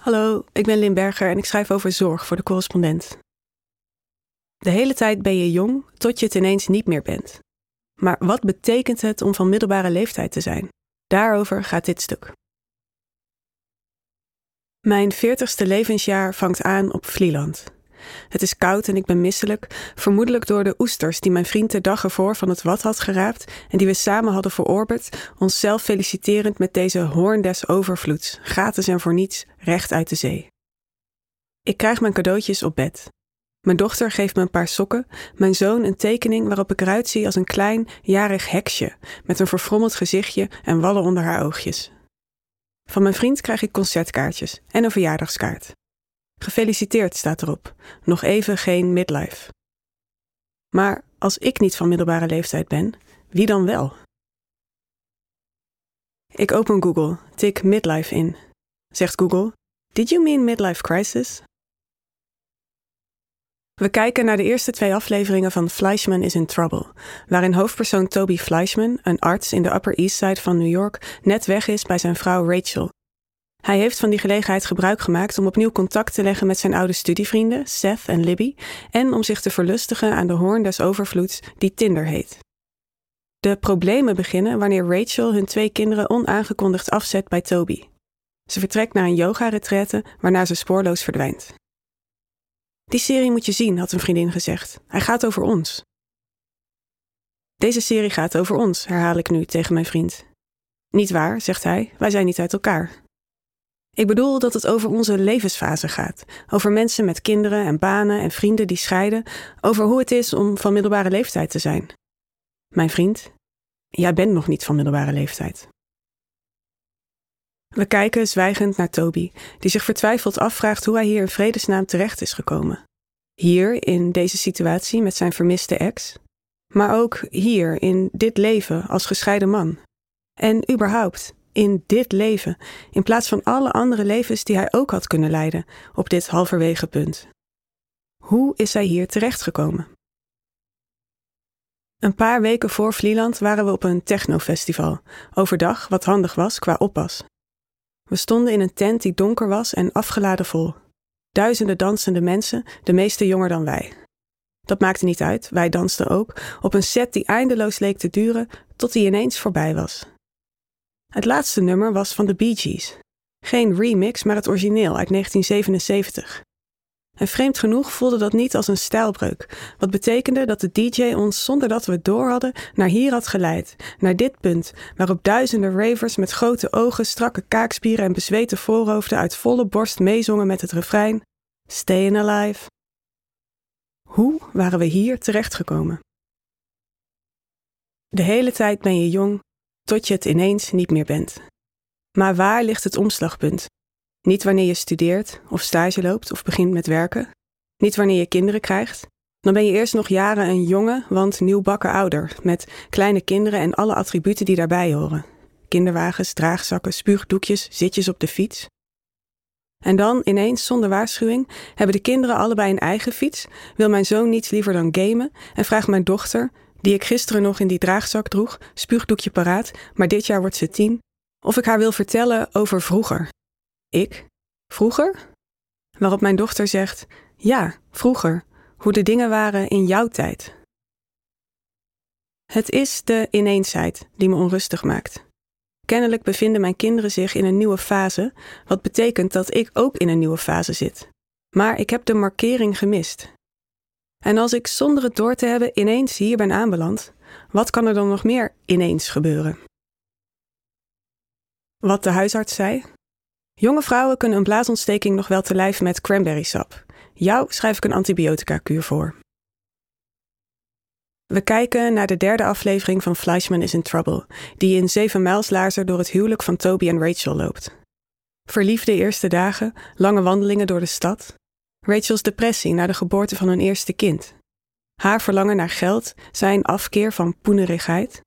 Hallo, ik ben Lin Berger en ik schrijf over zorg voor de correspondent. De hele tijd ben je jong tot je het ineens niet meer bent. Maar wat betekent het om van middelbare leeftijd te zijn? Daarover gaat dit stuk. Mijn veertigste levensjaar vangt aan op Vlieland. Het is koud en ik ben misselijk, vermoedelijk door de oesters die mijn vriend de dag ervoor van het wat had geraapt en die we samen hadden verorberd, onszelf feliciterend met deze hoorn des overvloeds, gratis en voor niets, recht uit de zee. Ik krijg mijn cadeautjes op bed. Mijn dochter geeft me een paar sokken, mijn zoon een tekening waarop ik eruit zie als een klein, jarig heksje met een verfrommeld gezichtje en wallen onder haar oogjes. Van mijn vriend krijg ik concertkaartjes en een verjaardagskaart. Gefeliciteerd staat erop. Nog even geen midlife. Maar als ik niet van middelbare leeftijd ben, wie dan wel? Ik open Google, tik midlife in. Zegt Google: Did you mean midlife crisis? We kijken naar de eerste twee afleveringen van Fleischman is in Trouble, waarin hoofdpersoon Toby Fleischman, een arts in de Upper East Side van New York, net weg is bij zijn vrouw Rachel, hij heeft van die gelegenheid gebruik gemaakt om opnieuw contact te leggen met zijn oude studievrienden, Seth en Libby, en om zich te verlustigen aan de hoorn des overvloeds die Tinder heet. De problemen beginnen wanneer Rachel hun twee kinderen onaangekondigd afzet bij Toby. Ze vertrekt naar een yoga-retraite waarna ze spoorloos verdwijnt. Die serie moet je zien, had een vriendin gezegd. Hij gaat over ons. Deze serie gaat over ons, herhaal ik nu tegen mijn vriend. Niet waar, zegt hij, wij zijn niet uit elkaar. Ik bedoel dat het over onze levensfase gaat. Over mensen met kinderen en banen en vrienden die scheiden. Over hoe het is om van middelbare leeftijd te zijn. Mijn vriend, jij bent nog niet van middelbare leeftijd. We kijken zwijgend naar Toby, die zich vertwijfeld afvraagt hoe hij hier in vredesnaam terecht is gekomen. Hier, in deze situatie met zijn vermiste ex, maar ook hier, in dit leven als gescheiden man. En überhaupt, in dit leven, in plaats van alle andere levens die hij ook had kunnen leiden op dit halverwege punt. Hoe is hij hier terechtgekomen? Een paar weken voor Vlieland waren we op een technofestival, overdag wat handig was qua oppas. We stonden in een tent die donker was en afgeladen vol. Duizenden dansende mensen, de meeste jonger dan wij. Dat maakte niet uit, wij dansten ook, op een set die eindeloos leek te duren tot die ineens voorbij was. Het laatste nummer was van de Bee Gees. Geen remix, maar het origineel uit 1977. En vreemd genoeg voelde dat niet als een stijlbreuk, wat betekende dat de DJ ons zonder dat we het door hadden naar hier had geleid, naar dit punt, waarop duizenden ravers met grote ogen, strakke kaakspieren en bezweten voorhoofden uit volle borst meezongen met het refrein Stayin' Alive. Hoe waren we hier terechtgekomen? De hele tijd ben je jong, tot je het ineens niet meer bent. Maar waar ligt het omslagpunt? Niet wanneer je studeert of stage loopt of begint met werken. Niet wanneer je kinderen krijgt. Dan ben je eerst nog jaren een jonge, want nieuwbakken ouder, met kleine kinderen en alle attributen die daarbij horen. Kinderwagens, draagzakken, spuugdoekjes, zitjes op de fiets. En dan, ineens, zonder waarschuwing, hebben de kinderen allebei een eigen fiets, wil mijn zoon niets liever dan gamen en vraagt mijn dochter, die ik gisteren nog in die draagzak droeg, spuugdoekje paraat, maar dit jaar wordt ze tien, of ik haar wil vertellen over vroeger. Ik? Vroeger? Waarop mijn dochter zegt: Ja, vroeger, hoe de dingen waren in jouw tijd. Het is de ineensheid die me onrustig maakt. Kennelijk bevinden mijn kinderen zich in een nieuwe fase, wat betekent dat ik ook in een nieuwe fase zit. Maar ik heb de markering gemist. En als ik zonder het door te hebben ineens hier ben aanbeland, wat kan er dan nog meer ineens gebeuren? Wat de huisarts zei? Jonge vrouwen kunnen een blaasontsteking nog wel te lijf met cranberry sap. Jou schrijf ik een antibiotica-kuur voor. We kijken naar de derde aflevering van Fleischman is in Trouble, die in zeven mijlslaarzen door het huwelijk van Toby en Rachel loopt. Verliefde eerste dagen, lange wandelingen door de stad, Rachel's depressie na de geboorte van hun eerste kind. Haar verlangen naar geld, zijn afkeer van poenerigheid.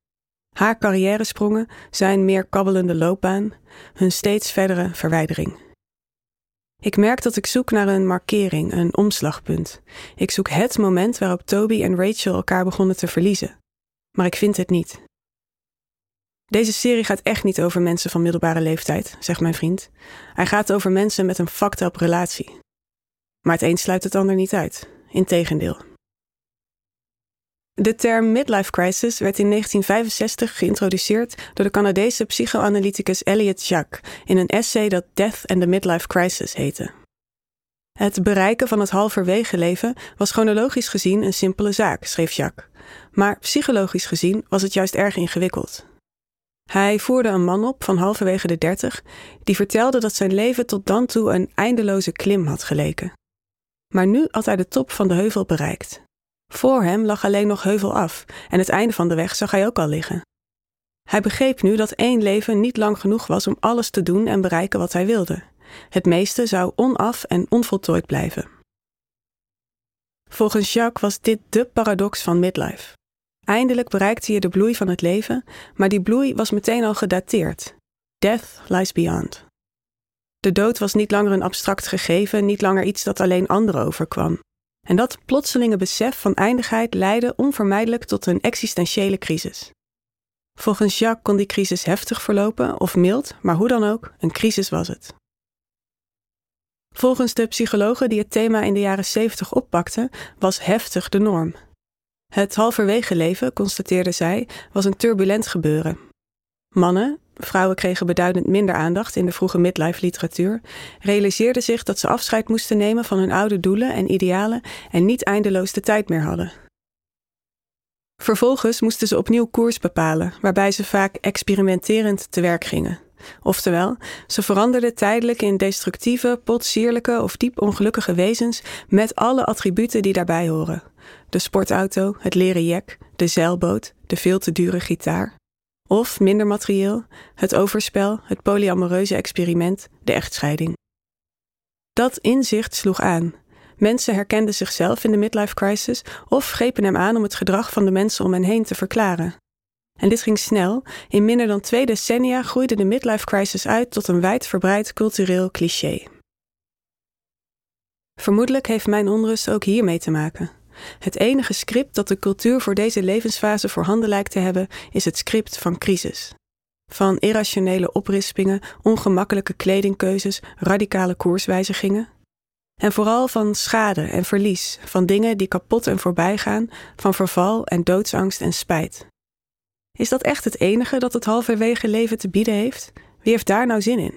Haar carrièresprongen, zijn meer kabbelende loopbaan, hun steeds verdere verwijdering. Ik merk dat ik zoek naar een markering, een omslagpunt. Ik zoek het moment waarop Toby en Rachel elkaar begonnen te verliezen. Maar ik vind het niet. Deze serie gaat echt niet over mensen van middelbare leeftijd, zegt mijn vriend. Hij gaat over mensen met een fucked up relatie. Maar het een sluit het ander niet uit. Integendeel. De term midlife crisis werd in 1965 geïntroduceerd door de Canadese psychoanalyticus Elliot Jacques in een essay dat Death and the Midlife Crisis heette. Het bereiken van het halverwege leven was chronologisch gezien een simpele zaak, schreef Jacques. Maar psychologisch gezien was het juist erg ingewikkeld. Hij voerde een man op van halverwege de dertig, die vertelde dat zijn leven tot dan toe een eindeloze klim had geleken. Maar nu had hij de top van de heuvel bereikt. Voor hem lag alleen nog heuvel af en het einde van de weg zag hij ook al liggen. Hij begreep nu dat één leven niet lang genoeg was om alles te doen en bereiken wat hij wilde. Het meeste zou onaf en onvoltooid blijven. Volgens Jacques was dit de paradox van midlife. Eindelijk bereikte je de bloei van het leven, maar die bloei was meteen al gedateerd. Death lies beyond. De dood was niet langer een abstract gegeven, niet langer iets dat alleen anderen overkwam. En dat plotselinge besef van eindigheid leidde onvermijdelijk tot een existentiële crisis. Volgens Jacques kon die crisis heftig verlopen of mild, maar hoe dan ook, een crisis was het. Volgens de psychologen die het thema in de jaren 70 oppakten, was heftig de norm. Het halverwege leven, constateerde zij, was een turbulent gebeuren. Mannen, vrouwen kregen beduidend minder aandacht in de vroege midlife literatuur, realiseerden zich dat ze afscheid moesten nemen van hun oude doelen en idealen en niet eindeloos de tijd meer hadden. Vervolgens moesten ze opnieuw koers bepalen, waarbij ze vaak experimenterend te werk gingen. Oftewel, ze veranderden tijdelijk in destructieve, potsierlijke of diep ongelukkige wezens met alle attributen die daarbij horen: de sportauto, het leren jek, de zeilboot, de veel te dure gitaar. Of minder materieel, het overspel, het polyamoreuze experiment, de echtscheiding. Dat inzicht sloeg aan. Mensen herkenden zichzelf in de midlife crisis of grepen hem aan om het gedrag van de mensen om hen heen te verklaren. En dit ging snel. In minder dan twee decennia groeide de midlife crisis uit tot een wijdverbreid cultureel cliché. Vermoedelijk heeft mijn onrust ook hiermee te maken. Het enige script dat de cultuur voor deze levensfase voorhanden lijkt te hebben, is het script van crisis. Van irrationele oprispingen, ongemakkelijke kledingkeuzes, radicale koerswijzigingen. En vooral van schade en verlies, van dingen die kapot en voorbij gaan, van verval en doodsangst en spijt. Is dat echt het enige dat het halverwege leven te bieden heeft? Wie heeft daar nou zin in?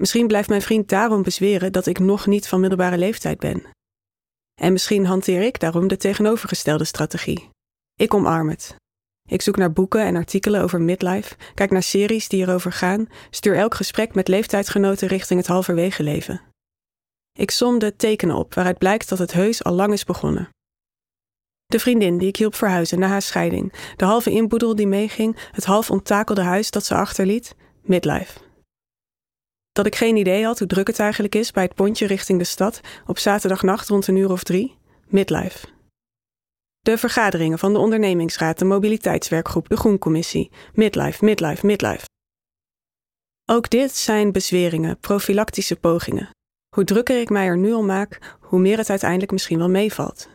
Misschien blijft mijn vriend daarom bezweren dat ik nog niet van middelbare leeftijd ben. En misschien hanteer ik daarom de tegenovergestelde strategie. Ik omarm het. Ik zoek naar boeken en artikelen over midlife, kijk naar series die erover gaan, stuur elk gesprek met leeftijdsgenoten richting het halverwege leven. Ik som de tekenen op waaruit blijkt dat het heus al lang is begonnen. De vriendin die ik hielp verhuizen na haar scheiding, de halve inboedel die meeging, het half onttakelde huis dat ze achterliet, midlife. Dat ik geen idee had hoe druk het eigenlijk is bij het pontje richting de stad op zaterdagnacht rond een uur of drie, midlife. De vergaderingen van de ondernemingsraad, de mobiliteitswerkgroep, de groencommissie, midlife, midlife, midlife. Ook dit zijn bezweringen, profilactische pogingen. Hoe drukker ik mij er nu om maak, hoe meer het uiteindelijk misschien wel meevalt.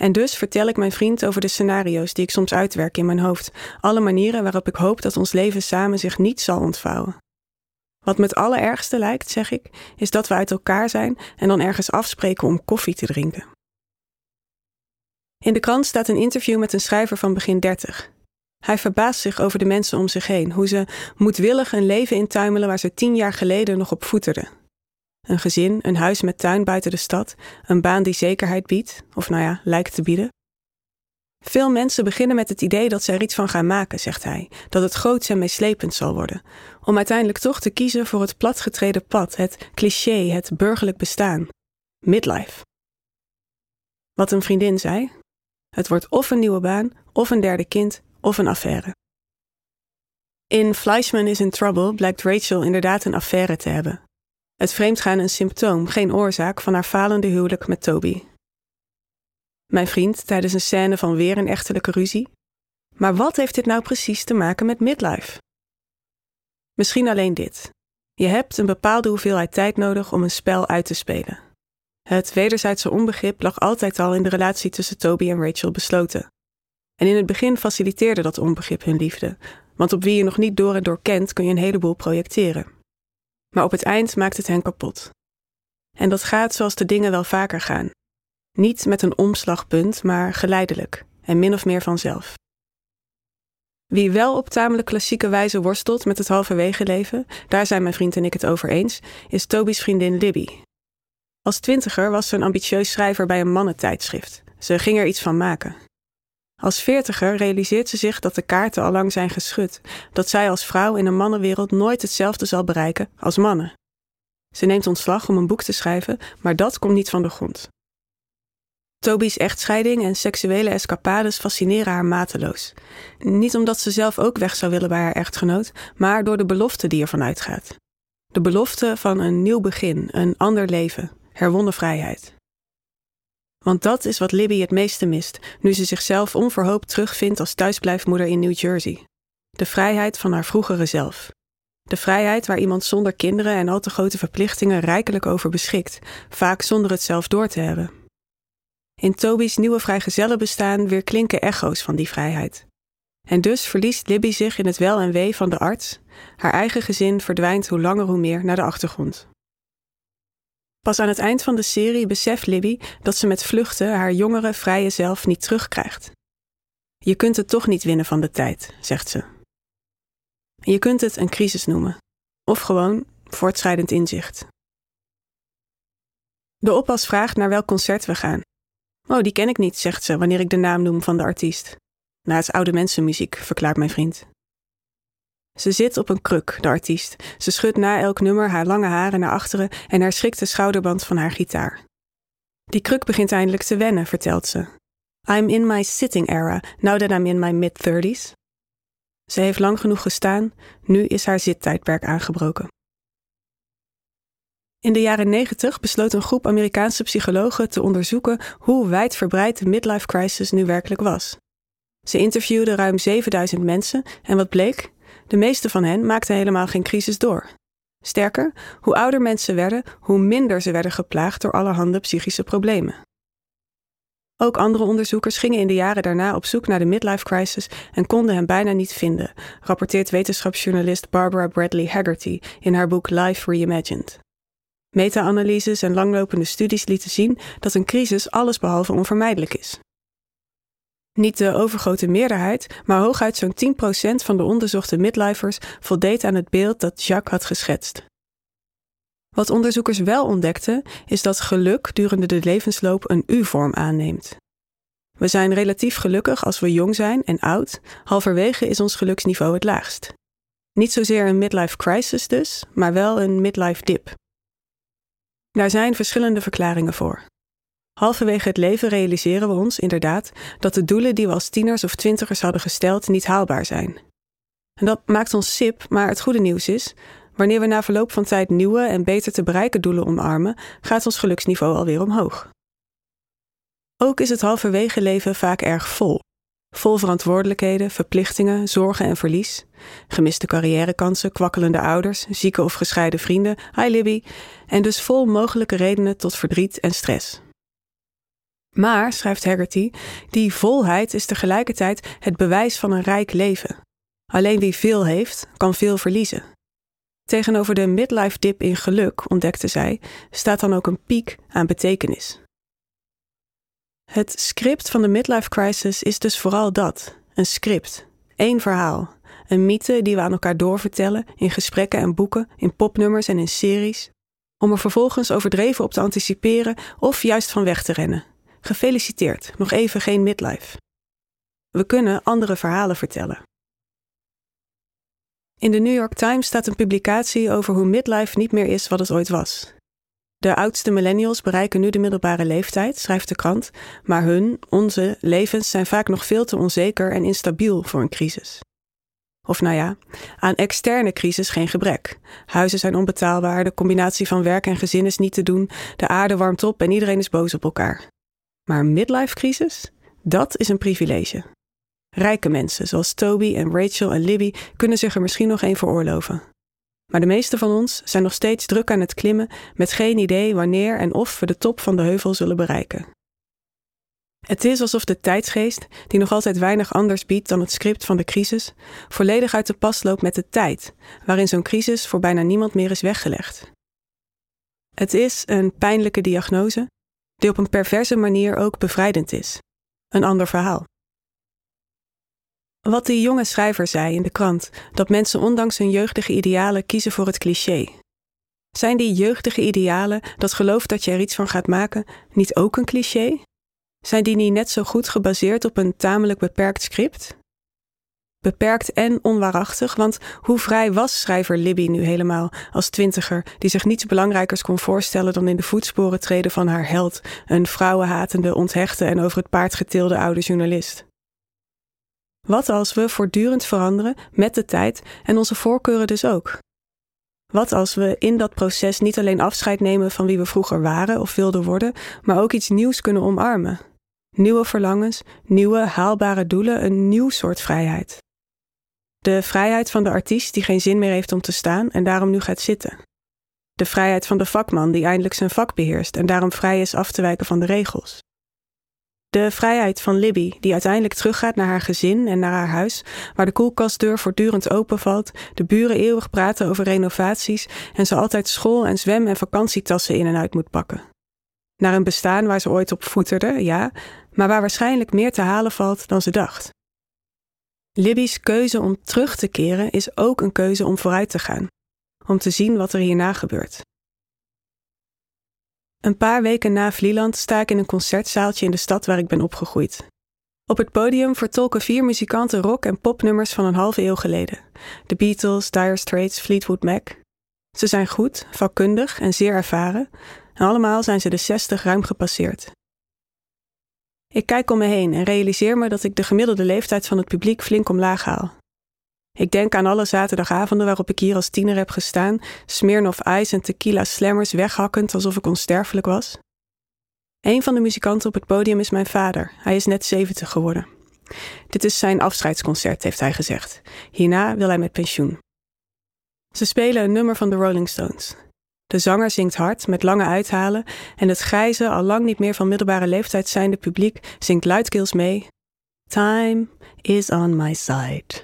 En dus vertel ik mijn vriend over de scenario's die ik soms uitwerk in mijn hoofd, alle manieren waarop ik hoop dat ons leven samen zich niet zal ontvouwen. Wat me het allerergste lijkt, zeg ik, is dat we uit elkaar zijn en dan ergens afspreken om koffie te drinken. In de krant staat een interview met een schrijver van begin 30. Hij verbaast zich over de mensen om zich heen, hoe ze moedwillig een leven intuimelen waar ze tien jaar geleden nog op voeterden. Een gezin, een huis met tuin buiten de stad, een baan die zekerheid biedt, of nou ja, lijkt te bieden. Veel mensen beginnen met het idee dat ze er iets van gaan maken, zegt hij, dat het groots en meeslepend zal worden, om uiteindelijk toch te kiezen voor het platgetreden pad, het cliché, het burgerlijk bestaan. Midlife. Wat een vriendin zei: het wordt of een nieuwe baan, of een derde kind, of een affaire. In Fleischman is in Trouble blijkt Rachel inderdaad een affaire te hebben. Het vreemdgaan een symptoom, geen oorzaak van haar falende huwelijk met Toby. Mijn vriend tijdens een scène van weer een echtelijke ruzie. Maar wat heeft dit nou precies te maken met midlife? Misschien alleen dit. Je hebt een bepaalde hoeveelheid tijd nodig om een spel uit te spelen. Het wederzijdse onbegrip lag altijd al in de relatie tussen Toby en Rachel besloten. En in het begin faciliteerde dat onbegrip hun liefde, want op wie je nog niet door en door kent kun je een heleboel projecteren. Maar op het eind maakt het hen kapot. En dat gaat zoals de dingen wel vaker gaan. Niet met een omslagpunt, maar geleidelijk en min of meer vanzelf. Wie wel op tamelijk klassieke wijze worstelt met het halverwege leven, daar zijn mijn vriend en ik het over eens, is Toby's vriendin Libby. Als twintiger was ze een ambitieus schrijver bij een mannentijdschrift. Ze ging er iets van maken. Als veertiger realiseert ze zich dat de kaarten al lang zijn geschud, dat zij als vrouw in een mannenwereld nooit hetzelfde zal bereiken als mannen. Ze neemt ontslag om een boek te schrijven, maar dat komt niet van de grond. Toby's echtscheiding en seksuele escapades fascineren haar mateloos. Niet omdat ze zelf ook weg zou willen bij haar echtgenoot, maar door de belofte die ervan uitgaat. De belofte van een nieuw begin, een ander leven, herwonnen vrijheid. Want dat is wat Libby het meeste mist, nu ze zichzelf onverhoopt terugvindt als thuisblijfmoeder in New Jersey. De vrijheid van haar vroegere zelf. De vrijheid waar iemand zonder kinderen en al te grote verplichtingen rijkelijk over beschikt, vaak zonder het zelf door te hebben. In Toby's nieuwe vrijgezellenbestaan weer klinken echo's van die vrijheid. En dus verliest Libby zich in het wel en wee van de arts. Haar eigen gezin verdwijnt hoe langer hoe meer naar de achtergrond. Pas aan het eind van de serie beseft Libby dat ze met vluchten haar jongere, vrije zelf niet terugkrijgt. Je kunt het toch niet winnen van de tijd, zegt ze. Je kunt het een crisis noemen, of gewoon voortschrijdend inzicht. De oppas vraagt naar welk concert we gaan. Oh, die ken ik niet, zegt ze wanneer ik de naam noem van de artiest. Nou, het oude mensenmuziek, verklaart mijn vriend. Ze zit op een kruk, de artiest. Ze schudt na elk nummer haar lange haren naar achteren en herschikt de schouderband van haar gitaar. Die kruk begint eindelijk te wennen, vertelt ze. I'm in my sitting era, now that I'm in my mid-thirties. Ze heeft lang genoeg gestaan, nu is haar zittijdperk aangebroken. In de jaren 90 besloot een groep Amerikaanse psychologen te onderzoeken hoe wijdverbreid de midlife crisis nu werkelijk was. Ze interviewden ruim 7000 mensen en wat bleek? De meeste van hen maakten helemaal geen crisis door. Sterker, hoe ouder mensen werden, hoe minder ze werden geplaagd door allerhande psychische problemen. Ook andere onderzoekers gingen in de jaren daarna op zoek naar de midlife crisis en konden hem bijna niet vinden, rapporteert wetenschapsjournalist Barbara Bradley Haggerty in haar boek Life Reimagined. Meta-analyses en langlopende studies lieten zien dat een crisis allesbehalve onvermijdelijk is. Niet de overgrote meerderheid, maar hooguit zo'n 10% van de onderzochte midlifers voldeed aan het beeld dat Jacques had geschetst. Wat onderzoekers wel ontdekten, is dat geluk durende de levensloop een U-vorm aanneemt. We zijn relatief gelukkig als we jong zijn en oud, halverwege is ons geluksniveau het laagst. Niet zozeer een midlife crisis dus, maar wel een midlife dip. Daar zijn verschillende verklaringen voor. Halverwege het leven realiseren we ons inderdaad dat de doelen die we als tieners of twintigers hadden gesteld niet haalbaar zijn. En dat maakt ons sip, maar het goede nieuws is: wanneer we na verloop van tijd nieuwe en beter te bereiken doelen omarmen, gaat ons geluksniveau alweer omhoog. Ook is het halverwege leven vaak erg vol. Vol verantwoordelijkheden, verplichtingen, zorgen en verlies. Gemiste carrièrekansen, kwakkelende ouders, zieke of gescheiden vrienden, hi Libby. En dus vol mogelijke redenen tot verdriet en stress. Maar, schrijft Haggerty, die volheid is tegelijkertijd het bewijs van een rijk leven. Alleen wie veel heeft, kan veel verliezen. Tegenover de midlife dip in geluk, ontdekte zij, staat dan ook een piek aan betekenis. Het script van de midlife crisis is dus vooral dat: een script, één verhaal, een mythe die we aan elkaar doorvertellen in gesprekken en boeken, in popnummers en in series, om er vervolgens overdreven op te anticiperen of juist van weg te rennen. Gefeliciteerd, nog even geen midlife. We kunnen andere verhalen vertellen. In de New York Times staat een publicatie over hoe midlife niet meer is wat het ooit was. De oudste millennials bereiken nu de middelbare leeftijd, schrijft de krant, maar hun, onze, levens zijn vaak nog veel te onzeker en instabiel voor een crisis. Of nou ja, aan externe crisis geen gebrek. Huizen zijn onbetaalbaar, de combinatie van werk en gezin is niet te doen, de aarde warmt op en iedereen is boos op elkaar. Maar midlife crisis, dat is een privilege. Rijke mensen zoals Toby en Rachel en Libby kunnen zich er misschien nog een veroorloven. Maar de meeste van ons zijn nog steeds druk aan het klimmen met geen idee wanneer en of we de top van de heuvel zullen bereiken. Het is alsof de tijdsgeest, die nog altijd weinig anders biedt dan het script van de crisis, volledig uit de pas loopt met de tijd, waarin zo'n crisis voor bijna niemand meer is weggelegd. Het is een pijnlijke diagnose, die op een perverse manier ook bevrijdend is. Een ander verhaal. Wat die jonge schrijver zei in de krant, dat mensen ondanks hun jeugdige idealen kiezen voor het cliché. Zijn die jeugdige idealen, dat geloof dat je er iets van gaat maken, niet ook een cliché? Zijn die niet net zo goed gebaseerd op een tamelijk beperkt script? Beperkt en onwaarachtig, want hoe vrij was schrijver Libby nu helemaal als twintiger, die zich niets belangrijkers kon voorstellen dan in de voetsporen treden van haar held, een vrouwenhatende, onthechte en over het paard getilde oude journalist? Wat als we voortdurend veranderen met de tijd en onze voorkeuren dus ook? Wat als we in dat proces niet alleen afscheid nemen van wie we vroeger waren of wilden worden, maar ook iets nieuws kunnen omarmen? Nieuwe verlangens, nieuwe haalbare doelen, een nieuw soort vrijheid. De vrijheid van de artiest die geen zin meer heeft om te staan en daarom nu gaat zitten. De vrijheid van de vakman die eindelijk zijn vak beheerst en daarom vrij is af te wijken van de regels. De vrijheid van Libby, die uiteindelijk teruggaat naar haar gezin en naar haar huis, waar de koelkastdeur voortdurend openvalt, de buren eeuwig praten over renovaties en ze altijd school- en zwem- en vakantietassen in en uit moet pakken. Naar een bestaan waar ze ooit op voeterde, ja, maar waar waarschijnlijk meer te halen valt dan ze dacht. Libby's keuze om terug te keren is ook een keuze om vooruit te gaan, om te zien wat er hierna gebeurt. Een paar weken na Vlieland sta ik in een concertzaaltje in de stad waar ik ben opgegroeid. Op het podium vertolken vier muzikanten rock- en popnummers van een halve eeuw geleden: The Beatles, Dire Straits, Fleetwood Mac. Ze zijn goed, vakkundig en zeer ervaren, en allemaal zijn ze de 60 ruim gepasseerd. Ik kijk om me heen en realiseer me dat ik de gemiddelde leeftijd van het publiek flink omlaag haal. Ik denk aan alle zaterdagavonden waarop ik hier als tiener heb gestaan, Smirnoff Ice en tequila slammers weghakkend alsof ik onsterfelijk was. Een van de muzikanten op het podium is mijn vader. Hij is net 70 geworden. Dit is zijn afscheidsconcert, heeft hij gezegd. Hierna wil hij met pensioen. Ze spelen een nummer van de Rolling Stones. De zanger zingt hard, met lange uithalen, en het grijze, al lang niet meer van middelbare leeftijd zijnde publiek zingt luidkeels mee. Time is on my side.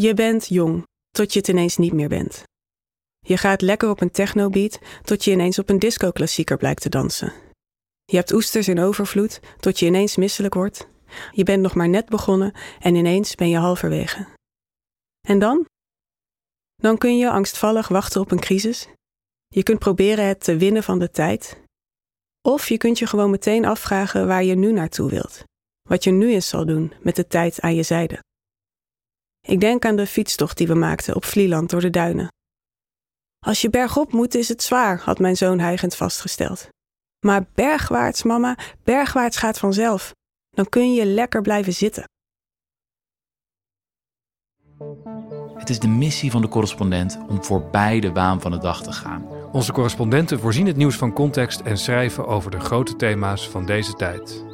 Je bent jong, tot je het ineens niet meer bent. Je gaat lekker op een technobeat, tot je ineens op een disco-klassieker blijkt te dansen. Je hebt oesters in overvloed, tot je ineens misselijk wordt. Je bent nog maar net begonnen en ineens ben je halverwege. En dan? Dan kun je angstvallig wachten op een crisis. Je kunt proberen het te winnen van de tijd. Of je kunt je gewoon meteen afvragen waar je nu naartoe wilt. Wat je nu eens zal doen met de tijd aan je zijde. Ik denk aan de fietstocht die we maakten op Vlieland door de duinen. Als je bergop moet, is het zwaar, had mijn zoon hijgend vastgesteld. Maar bergwaarts, mama, bergwaarts gaat vanzelf. Dan kun je lekker blijven zitten. Het is de missie van de correspondent om voorbij de waan van de dag te gaan. Onze correspondenten voorzien het nieuws van context en schrijven over de grote thema's van deze tijd.